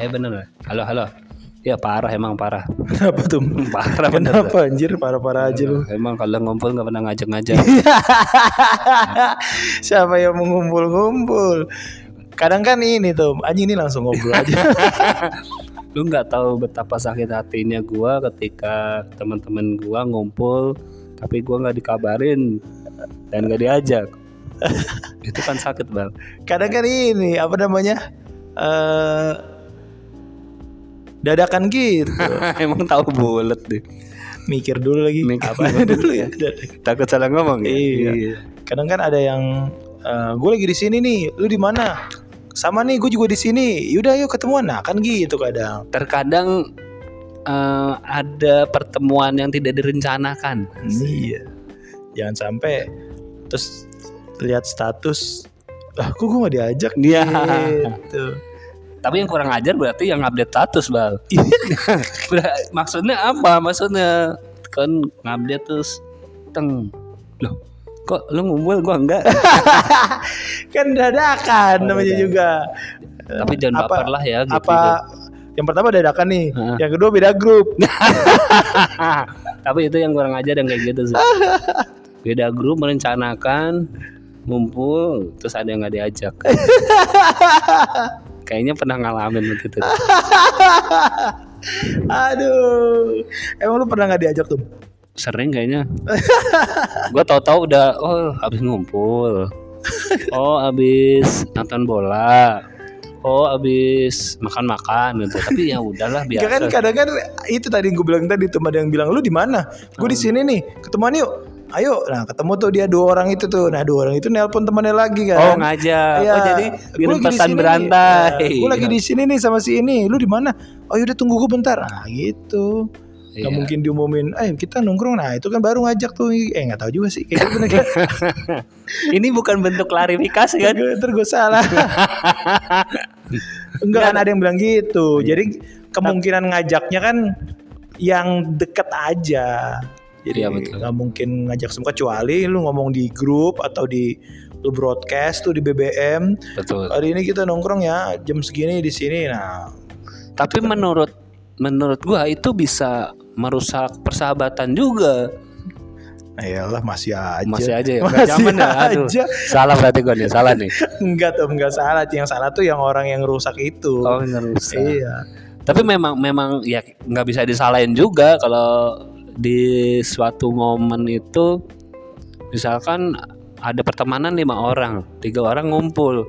Eh bener. Halo halo. Ya parah emang parah. Kenapa tuh? Parah bener. Kenapa anjir parah-parah aja lu. Emang kalau ngumpul nggak pernah ngajak-ngajak. Siapa yang mengumpul-ngumpul? Kadang kan ini tuh, anjing ini langsung ngobrol aja. Lu nggak tahu betapa sakit hatinya gua ketika teman-teman gua ngumpul tapi gua nggak dikabarin dan nggak diajak. Itu kan sakit bang. Kadang kan ini apa namanya? eh dadakan gitu. Emang tahu bulat deh. Mikir dulu lagi. Mikir apa dulu ya? Takut salah ngomong ya. Iya. Kadang kan ada yang gue lagi di sini nih, lu di mana? Sama nih, gue juga di sini. Yaudah, yuk ketemuan. Nah, kan gitu kadang. Terkadang eh, ada pertemuan yang tidak direncanakan. Iya. Jangan sampai terus lihat status. Ah, kok gue gak diajak? Iya. Gitu. Tapi yang kurang ajar berarti yang update status bal. Ber- Maksudnya apa? Maksudnya kan ngupdate terus teng. Loh, kok lu ngumpul gua enggak? kan dadakan namanya dadakan. juga. Tapi jangan Apa- baper lah ya gitu. Apa? Yang pertama dadakan nih. Heeh. Yang kedua beda grup. Tapi itu yang kurang ajar yang kayak gitu sih. Beda grup merencanakan ngumpul terus ada yang nggak diajak. Kayaknya pernah ngalamin begitu. Aduh. Emang lu pernah nggak diajak tuh? Sering kayaknya. Gua tahu-tahu udah oh habis ngumpul. Oh habis nonton bola. Oh habis makan-makan gitu. Tapi ya udahlah kan biasa. kadang kan itu tadi gue bilang tadi tuh ada yang bilang lu di mana? Gue Hmm. di sini nih. Ketemuan yuk. Ayo. Nah, ketemu tuh dia dua orang itu tuh. Nah, dua orang itu nelpon temannya lagi kan. Oh ngajak. Iya. Oh jadi di pesan berantai. Nah, Gua lagi di sini nih sama si ini. Lu di mana? Oh yaudah tunggu gue bentar. Nah gitu. Iya. Gak mungkin diumumin. Eh kita nongkrong. Nah itu kan baru ngajak tuh. Eh nggak tahu juga sih. Kayak gitu kan. Ini bukan bentuk klarifikasi kan? Ntar gue salah. Enggak kan ada yang bilang gitu. Iya. Jadi kemungkinan ngajaknya kan yang deket aja. Jadi Iya, betul. nggak mungkin ngajak semua kecuali lu ngomong di grup atau di lu broadcast tuh di BBM. Betul. Hari ini kita nongkrong ya jam segini di sini. Nah, Tapi menurut menurut gua itu bisa merusak persahabatan juga. nah iyalah masih aja. Masih aja ya. Masih zaman ya. Aduh. aja. Salah berarti gua nih, salah nih. Enggak tuh, enggak salah. Yang salah tuh yang orang yang rusak itu. Oh, ngerusak. Iya. Tapi memang memang ya nggak bisa disalahin juga kalau di suatu momen itu misalkan ada pertemanan lima orang, tiga orang ngumpul.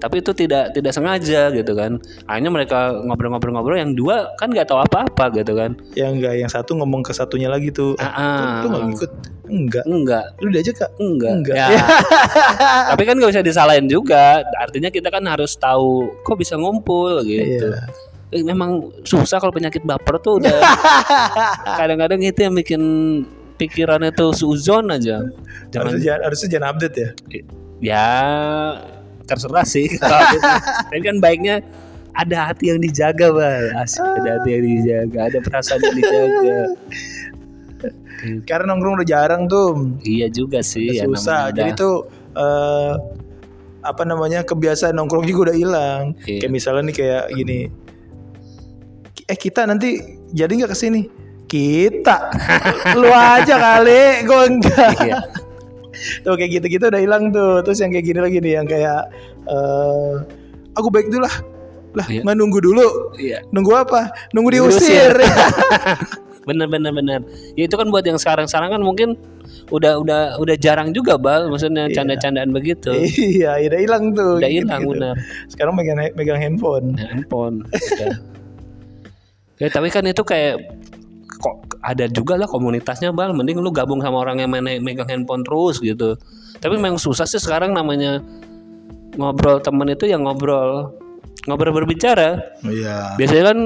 Tapi itu tidak tidak sengaja gitu kan. Hanya mereka ngobrol-ngobrol-ngobrol yang dua kan nggak tahu apa-apa gitu kan. Yang enggak yang satu ngomong ke satunya lagi tuh. Ah, ah. Lu enggak ngikut? Enggak. Enggak, Lu diajak kak? enggak. Enggak. Ya. Tapi kan nggak bisa disalahin juga. Artinya kita kan harus tahu kok bisa ngumpul gitu. Iya. Eh, memang susah kalau penyakit baper tuh udah kadang-kadang itu yang bikin pikirannya tuh suzon aja jangan Harusnya harusnya jangan update ya. ya terserah sih tapi kan baiknya ada hati yang dijaga bal asik ada hati yang dijaga ada perasaan yang dijaga Karena nongkrong udah jarang tuh. iya juga sih ya, Susah. namanya Jadi tuh eh apa namanya kebiasaan nongkrong juga udah hilang. Iya. Kayak misalnya nih kayak gini. Eh kita nanti jadi nggak ke sini? Kita, lu aja kali, gue enggak. Iya. tuh kayak gitu-gitu udah hilang tuh. Terus yang kayak gini lagi nih, yang kayak eh aku baik dulu lah. Lah, Iya. nggak nunggu dulu. iya Nunggu apa? Nunggu Diusir. bener bener bener ya itu kan buat yang sekarang sekarang kan mungkin udah udah udah jarang juga bal maksudnya Iya. canda-candaan begitu iya, udah hilang tuh. udah hilang bener Sekarang megang megang handphone. Handphone. ya tapi kan itu kayak kok ada juga lah komunitasnya bal mending lu gabung sama orang yang main megang handphone terus gitu. Tapi memang susah sih sekarang namanya ngobrol temen itu yang ngobrol ngobrol berbicara. Iya. biasanya kan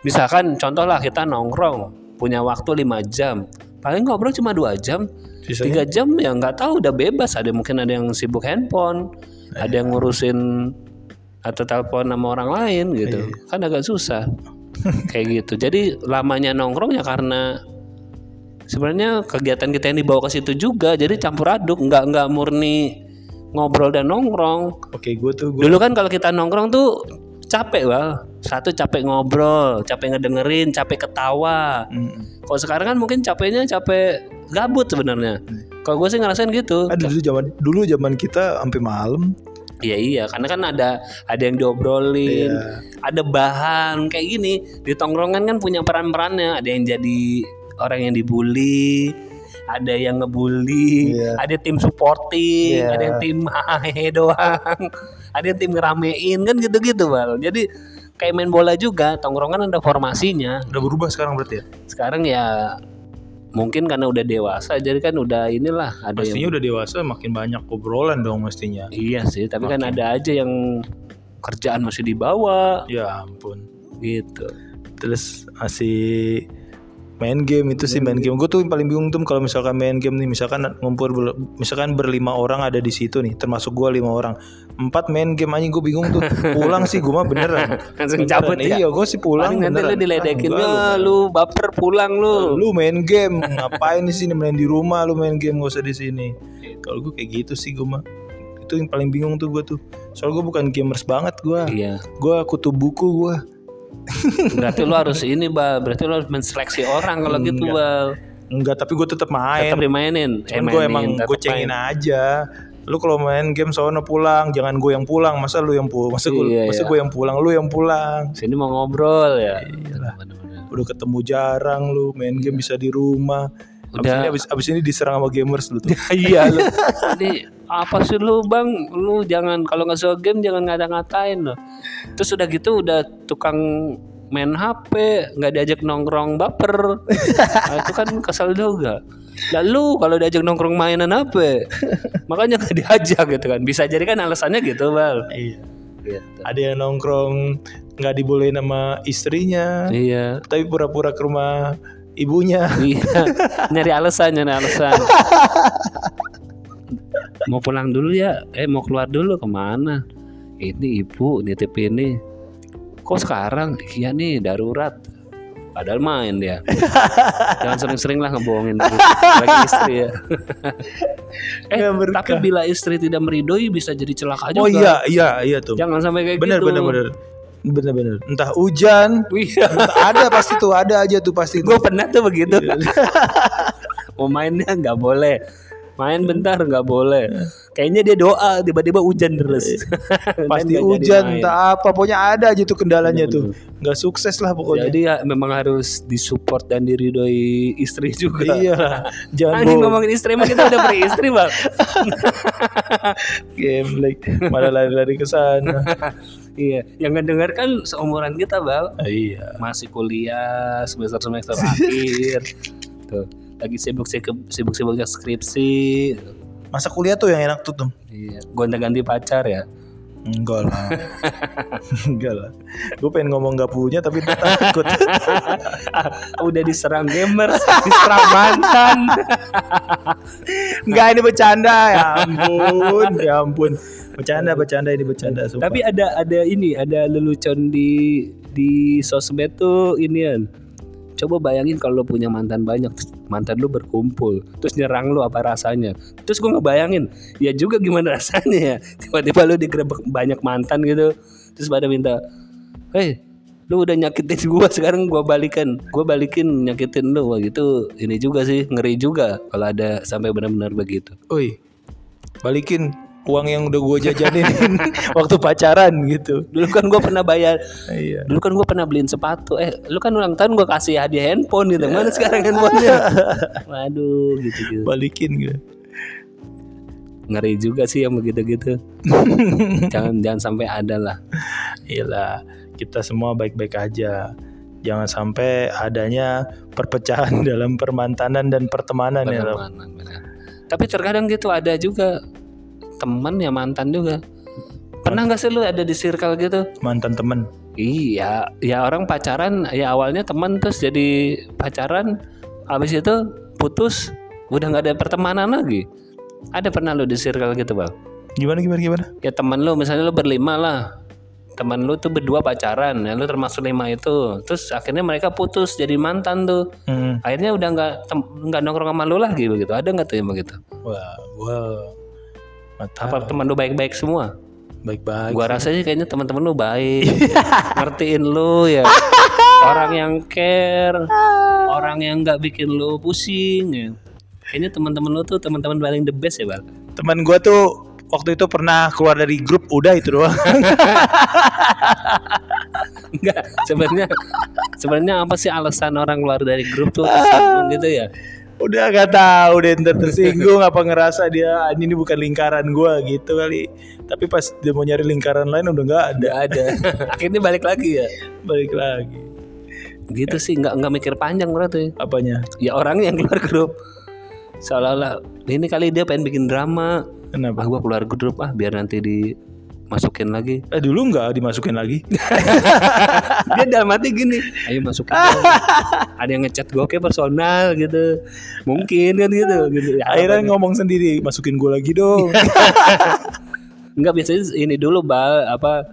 misalkan contoh lah kita nongkrong punya waktu lima jam. Paling ngobrol cuma dua jam. Sisanya? Tiga jam ya nggak tahu udah bebas. Ada mungkin ada yang sibuk handphone ada yang ngurusin atau telepon sama orang lain gitu. Kan agak susah kayak gitu. Jadi lamanya nongkrong ya karena sebenarnya kegiatan kita yang dibawa ke situ juga jadi campur aduk nggak nggak murni ngobrol dan nongkrong. Oke, gue tuh gue dulu kan kalau kita nongkrong tuh capek bal. Satu capek ngobrol capek ngedengerin capek ketawa. Mm. kalau sekarang kan mungkin capeknya capek gabut sebenarnya. Kalau gue sih ngerasain gitu. Ada dulu zaman dulu zaman kita sampai malam. Iya iya karena kan ada ada yang diobrolin, Iya. ada bahan kayak gini di tongkrongan kan punya peran-perannya. Ada yang jadi orang yang dibully, ada yang ngebully, Iya. ada tim supporting, Iya. ada yang tim hahe doang, ada yang tim ngeramein kan gitu-gitu bal. Jadi kayak main bola juga tongkrongan ada formasinya. Udah berubah sekarang berarti ya? Sekarang ya mungkin karena udah dewasa jadi kan udah inilah ada yang Pastinya udah dewasa makin banyak obrolan dong mestinya. Iya sih, tapi kan Makin. ada aja yang kerjaan masih dibawa Ya ampun. gitu. Terus masih main game itu sih main game. Gue tuh yang paling bingung tuh kalau misalkan main game nih, misalkan ngumpul ber- misalkan berlima orang ada di situ nih, termasuk gue lima orang, empat main game aja gue bingung tuh. Pulang sih gue mah beneran. Langsung Beneran. cabut ya. Iya, gue sih pulang Paling nanti lu diledekin, Ah, enggak, "Ya, lu baper pulang lu. lu main game ngapain di sini main di rumah lu main game gak usah di sini kalau gue kayak gitu sih gue mah itu yang paling bingung tuh gue tuh soal gue bukan gamers banget gue Iya. gue kutu buku gue Berarti lu harus ini, Bal. Berarti lu harus menseleksi orang kalau gitu. Bal. enggak tapi gue tetap main Tetap dimainin. cuman gue emang gue cengin main. aja lu kalau main game sono pulang jangan gue yang pulang masa lu yang pulang masa gue Iya, masa iya. gue yang pulang lu yang pulang Sini mau ngobrol ya. Iyalah. Udah ketemu jarang lu main game bisa di rumah Udah. ini abis, abis ini diserang sama gamers lu tuh iya lu. Ini apa sih lu bang? Lu jangan kalau nggak suka game jangan ngata-ngatain lo. Terus udah gitu udah tukang main HP nggak diajak nongkrong baper. Nah, itu kan kesel juga. Lalu kalau diajak nongkrong mainan HP, makanya nggak diajak gitu kan. Bisa jadi kan alasannya gitu bal. iya Gitu. ada yang nongkrong nggak dibolehin sama istrinya Iya. tapi pura-pura ke rumah ibunya Iya, nyari alasan, nyari alasan. mau pulang dulu ya? Eh mau keluar dulu ke mana? Ini ibu nitip ini. Kok sekarang? Iya nih darurat. Padahal main dia. Jangan sering-sering lah ngebohongin lagi istri ya. eh tapi bila istri tidak meridoi bisa jadi celaka juga. oh iya iya iya tuh Jangan sampai kayak bener gitu. bener bener bener bener entah hujan Iya. entah ada pasti tuh ada aja tuh pasti Gue pernah tuh begitu. Iya. Mau mainnya nggak boleh. Main bentar nggak boleh. Kayaknya dia doa tiba-tiba hujan terus. Dan pasti hujan entah apa pokoknya ada aja tuh kendalanya tuh nggak sukses lah pokoknya Jadi ya memang harus disupport dan diridoi istri juga. iya jangan Anjing ngomongin istri mah kita udah beristri bang. game like malah lari-lari ke sana iya, yang ngedenger kan seumuran kita bang. Iya Masih kuliah semester semester akhir. Tuh lagi sibuk sibuk sibuknya skripsi. masa kuliah tuh yang enak tuh tuh Iya, gonta-ganti pacar ya. enggak lah enggak lah gue pengen ngomong gak punya tapi takut udah diserang gamers, diserang mantan. Enggak ini bercanda ya ampun ya ampun bercanda bercanda ini bercanda sumpah. Tapi ada ada ini, ada lelucon di di sosmed tuh inian. Coba bayangin kalau lo punya mantan banyak, terus mantan lu berkumpul, terus nyerang lu apa rasanya? Terus gue ngebayangin, ya juga gimana rasanya ya, tiba-tiba lu digerebek banyak mantan gitu, terus pada minta, hei, lu udah nyakitin gua sekarang gua balikan, gua balikin nyakitin lu, gitu, ini juga sih ngeri juga kalau ada sampai benar-benar begitu. Oi, balikin uang yang udah gue jajanin waktu pacaran gitu. Dulu kan gua pernah bayar Iya. Dulu kan gue pernah beliin sepatu. Eh, lu kan ulang tahun gue kasih hadiah handphone gitu. Mana sekarang handphonenya? Waduh, gitu-gitu. Balikin gitu. Ngeri juga sih yang begitu-gitu. jangan jangan sampai ada lah. Iyalah, kita semua baik-baik aja. Jangan sampai adanya perpecahan dalam permantanan dan pertemanan ya. Pertemanan, benar. Tapi terkadang gitu ada juga teman ya mantan juga. Pernah nggak sih lu ada di circle gitu? Mantan temen. Iya, ya orang pacaran ya awalnya teman terus jadi pacaran, habis itu putus, udah nggak ada pertemanan lagi. Ada pernah lu di circle gitu bang? Gimana gimana gimana? Ya teman lu misalnya lu berlima lah, teman lu tuh berdua pacaran, ya lu termasuk lima itu, terus akhirnya mereka putus jadi mantan tuh, Hmm. akhirnya udah nggak nggak nongkrong sama lu lagi begitu, ada nggak tuh yang begitu? Wah, tahu. Apa teman lu baik-baik semua? Baik-baik. Gua rasanya kayaknya teman-teman lu baik, ngertiin lu ya. Orang yang care, orang yang nggak bikin lu pusing ya. Kayaknya teman-teman lu tuh teman-teman paling the best ya, Bang. Teman gua tuh waktu itu pernah keluar dari grup udah itu doang. Enggak, sebenarnya sebenarnya apa sih alasan orang keluar dari grup tuh gitu ya? Udah gak tahu deh ntar tersinggung apa ngerasa dia "Ah, ini bukan lingkaran gua gitu kali. Tapi pas dia mau nyari lingkaran lain udah nggak ada. Ada. Akhirnya balik lagi ya. Balik lagi. Gitu sih, nggak nggak mikir panjang berarti. Apanya? Ya orang yang keluar grup seolah-olah ini kali dia pengen bikin drama. Kenapa? Ah gua keluar grup ah biar nanti dimasukin lagi. Eh dulu nggak dimasukin lagi. Dia dalam hati gini, ayo masukin. dong. Ada yang ngechat gue kayak personal gitu. Mungkin kan gitu. gitu. Ya, Akhirnya apa- ngomong sendiri, masukin gua lagi dong. Enggak biasanya ini dulu bal apa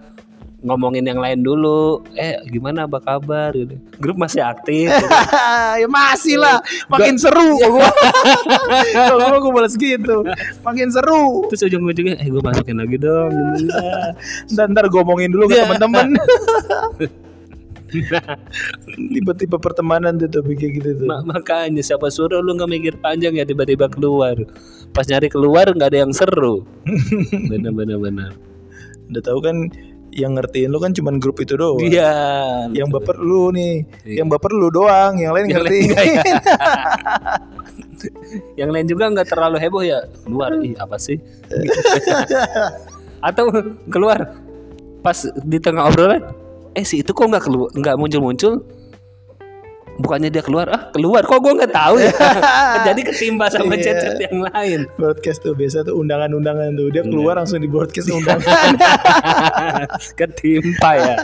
ngomongin yang lain dulu. Eh gimana apa kabar gitu. Grup masih aktif. gitu. ya masih lah, makin seru gua. Kalau gua gua balas gitu, makin seru. Terus ujung-ujungnya eh gue masukin lagi dong. Ntar ntar gua omongin dulu ke Iya. teman-teman. Tiba-tiba pertemanan tuh tapi kayak gitu tuh. Ma- makanya siapa suruh lu nggak mikir panjang ya tiba-tiba keluar. Pas nyari keluar nggak ada yang seru. Bener-bener bener. Udah tahu kan yang ngertiin lu kan cuman grup itu doang. Iya. Yang baper lu nih, Iya. yang baper lu doang, yang lain Yang lain ngertiin. nggak ya? yang lain juga nggak terlalu heboh ya keluar ih apa sih atau keluar pas di tengah obrolan eh si itu kok nggak keluar nggak muncul muncul bukannya dia keluar ah keluar kok gue nggak tahu ya jadi ketimpa sama Iya. chat-chat yang lain broadcast tuh biasa tuh undangan-undangan tuh dia keluar langsung di broadcast undangan. ketimpa ya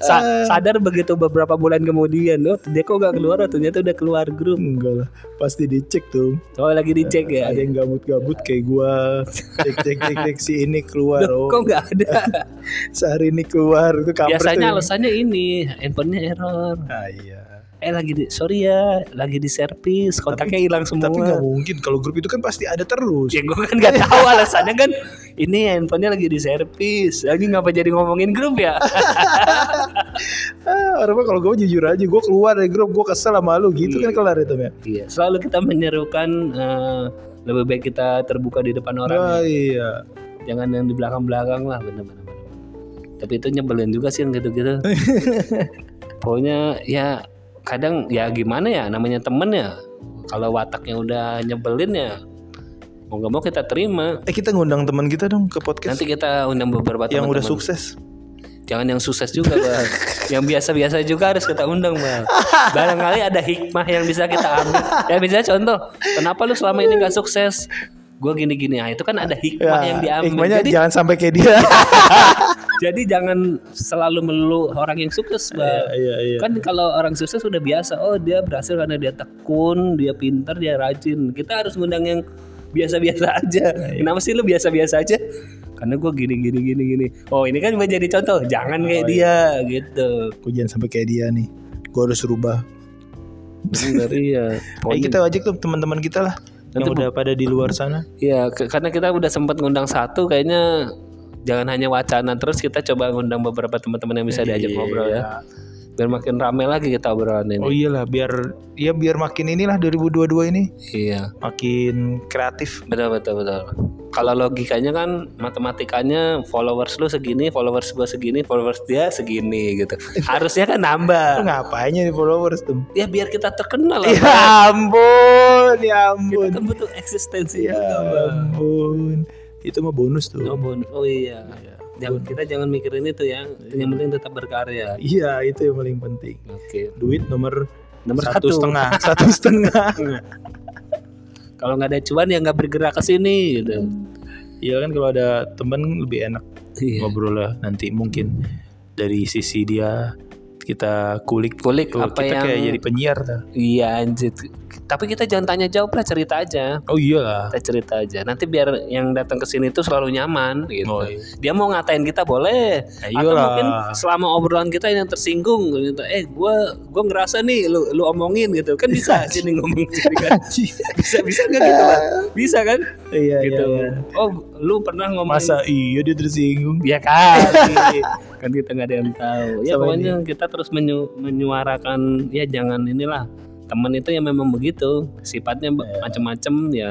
Sa- sadar begitu beberapa bulan kemudian oh dia kok nggak keluar oh, ternyata udah keluar grup Enggak lah, pasti dicek tuh. oh lagi dicek ya Ada yang gabut-gabut kayak gua. Cek cek cek cek si ini keluar. Loh, Oh, kok nggak ada sehari ini keluar itu Biasanya tuh. alasannya ini handphonenya error. Ah, iya. Eh lagi di sorry ya, lagi di servis, kontaknya hilang semua. Tapi nggak mungkin kalau grup itu kan pasti ada terus. Ya gue kan nggak tahu alasannya kan. Ini handphonenya lagi di servis. Lagi ngapa jadi ngomongin grup ya? Ah, orang kalau gue jujur aja, gue keluar dari grup, gue kesel sama lu gitu kan kelar itu ya. Iya. Selalu kita menyerukan eh, lebih baik kita terbuka di depan orang. Wah, ya. iya. Jangan yang di belakang-belakang lah bener-bener. Tapi itu nyebelin juga sih yang gitu-gitu. Pokoknya ya kadang ya gimana ya namanya temen ya. Kalau wataknya udah nyebelin ya mau gak mau kita terima. Eh kita ngundang teman kita dong ke podcast Nanti kita undang beberapa yang udah sukses. Jangan yang sukses juga, Bang. yang biasa-biasa juga harus kita undang, Bang. Barangkali ada hikmah yang bisa kita ambil. Ya misalnya contoh, kenapa lu selama ini gak sukses? Gue gini-gini, ah itu kan ada hikmah yang diambil. Ya, hikmahnya Jadi, jangan sampai kayak dia. jadi jangan selalu melulu orang yang sukses, Bang. Iya, iya. Kan kalau orang sukses sudah biasa, oh dia berhasil karena dia tekun, dia pintar, dia rajin. Kita harus ngundang yang biasa-biasa aja. Iya, Kenapa sih lu biasa-biasa aja? Karena gue gini gini gini gini. Oh ini kan menjadi contoh. Jangan Oh, kayak dia gitu. Gue jangan sampai kayak dia nih. Gue harus rubah. Bener iya. Eh, kita ajak tuh teman-teman kita lah yang Nanti udah pada di luar sana. Iya, karena kita udah sempat ngundang satu, kayaknya jangan hanya wacana terus kita coba ngundang beberapa teman-teman yang bisa diajak ngobrol ya. Biar makin rame lagi kita obrolan ini. Oh iyalah biar ya biar makin inilah 2022 ini Iya, makin kreatif. betul betul betul. Kalau logikanya kan matematikanya followers lu segini, followers gua segini, followers dia segini gitu. Harusnya kan Lu nambah. ngapain nih followers tuh? Ya biar kita terkenal lah. Ya ampun, ya Kita ampun. kan butuh eksistensi Ya juga, Bang. ampun. Itu mah bonus tuh. Oh, bon- oh iya. Jangan, kita jangan mikirin itu ya. Yang penting tetap berkarya. Iya, itu yang paling penting. Oke. Duit nomor Nomor satu satu. setengah, satu setengah. Kalau nggak ada cuan ya nggak bergerak ke sini gitu. Iya kan kalau ada temen lebih enak Iya. ngobrol lah nanti mungkin dari sisi dia kita kulik Kulik Tuh, apa kita yang kayak jadi penyiar dah. iya anjir. Tapi kita jangan tanya jawab lah cerita aja. Oh iyalah. Kita cerita aja. Nanti biar yang datang ke sini tuh selalu nyaman gitu. Oh, iya. Dia mau ngatain kita boleh. Ya Atau mungkin selama obrolan kita yang tersinggung gitu. Eh, gua gua ngerasa nih lu lu omongin gitu. Kan bisa sini ngomong sini kan. Bisa bisa enggak gitu, Pak? Bisa kan? Iya gitu. iya. Oh, lu pernah ngomong Masa iya dia tersinggung? Ya kan, kan kita nggak ada yang tahu. Ya Sama pokoknya kita terus menyu- menyuarakan ya jangan inilah teman itu yang memang begitu sifatnya Iya. be- macam-macam ya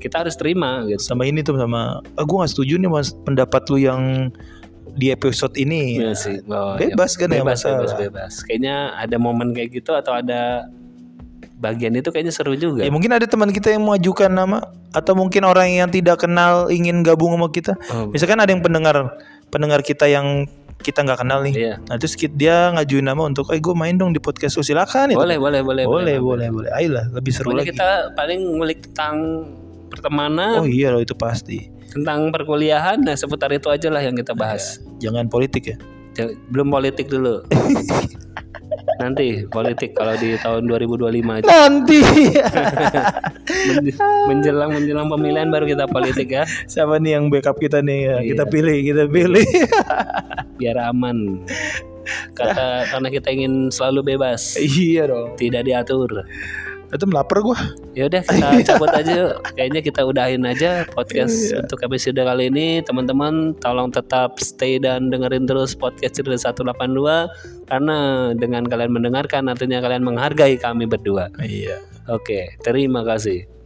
kita harus terima gitu. Sama ini tuh sama ah, gue gak setuju nih mas pendapat lu yang di episode ini. Iya sih. Oh, ya. Bebas kan ya bebas, masalah. bebas, bebas. Kayaknya ada momen kayak gitu atau ada bagian itu kayaknya seru juga. Ya mungkin ada teman kita yang mengajukan nama atau mungkin orang yang tidak kenal ingin gabung sama kita. Oh, Misalkan ada yang pendengar pendengar kita yang kita nggak kenal nih. Iya. Nah terus dia ngajuin nama untuk, eh gue main dong di podcast lu silakan. itu. Boleh, boleh, boleh, boleh, boleh, boleh. Ayolah lebih seru Pokoknya lagi. kita paling ngulik tentang pertemanan, Oh iya loh itu pasti. tentang perkuliahan, nah seputar itu aja lah yang kita bahas. Jangan politik ya. Belum politik dulu. Nanti politik kalau di tahun 2025 aja. Nanti Men- menjelang menjelang pemilihan baru kita politik ya, siapa nih yang backup kita nih ya? Kita Iya. pilih, kita pilih. biar aman. Kata karena kita ingin selalu bebas, iya dong. tidak diatur. Itu lapar gua. Ya udah kita cabut aja. Kayaknya kita udahin aja podcast untuk episode kali ini. Teman-teman tolong tetap stay dan dengerin terus podcast cerita 182 karena dengan kalian mendengarkan artinya kalian menghargai kami berdua. Iya. Oke, terima kasih.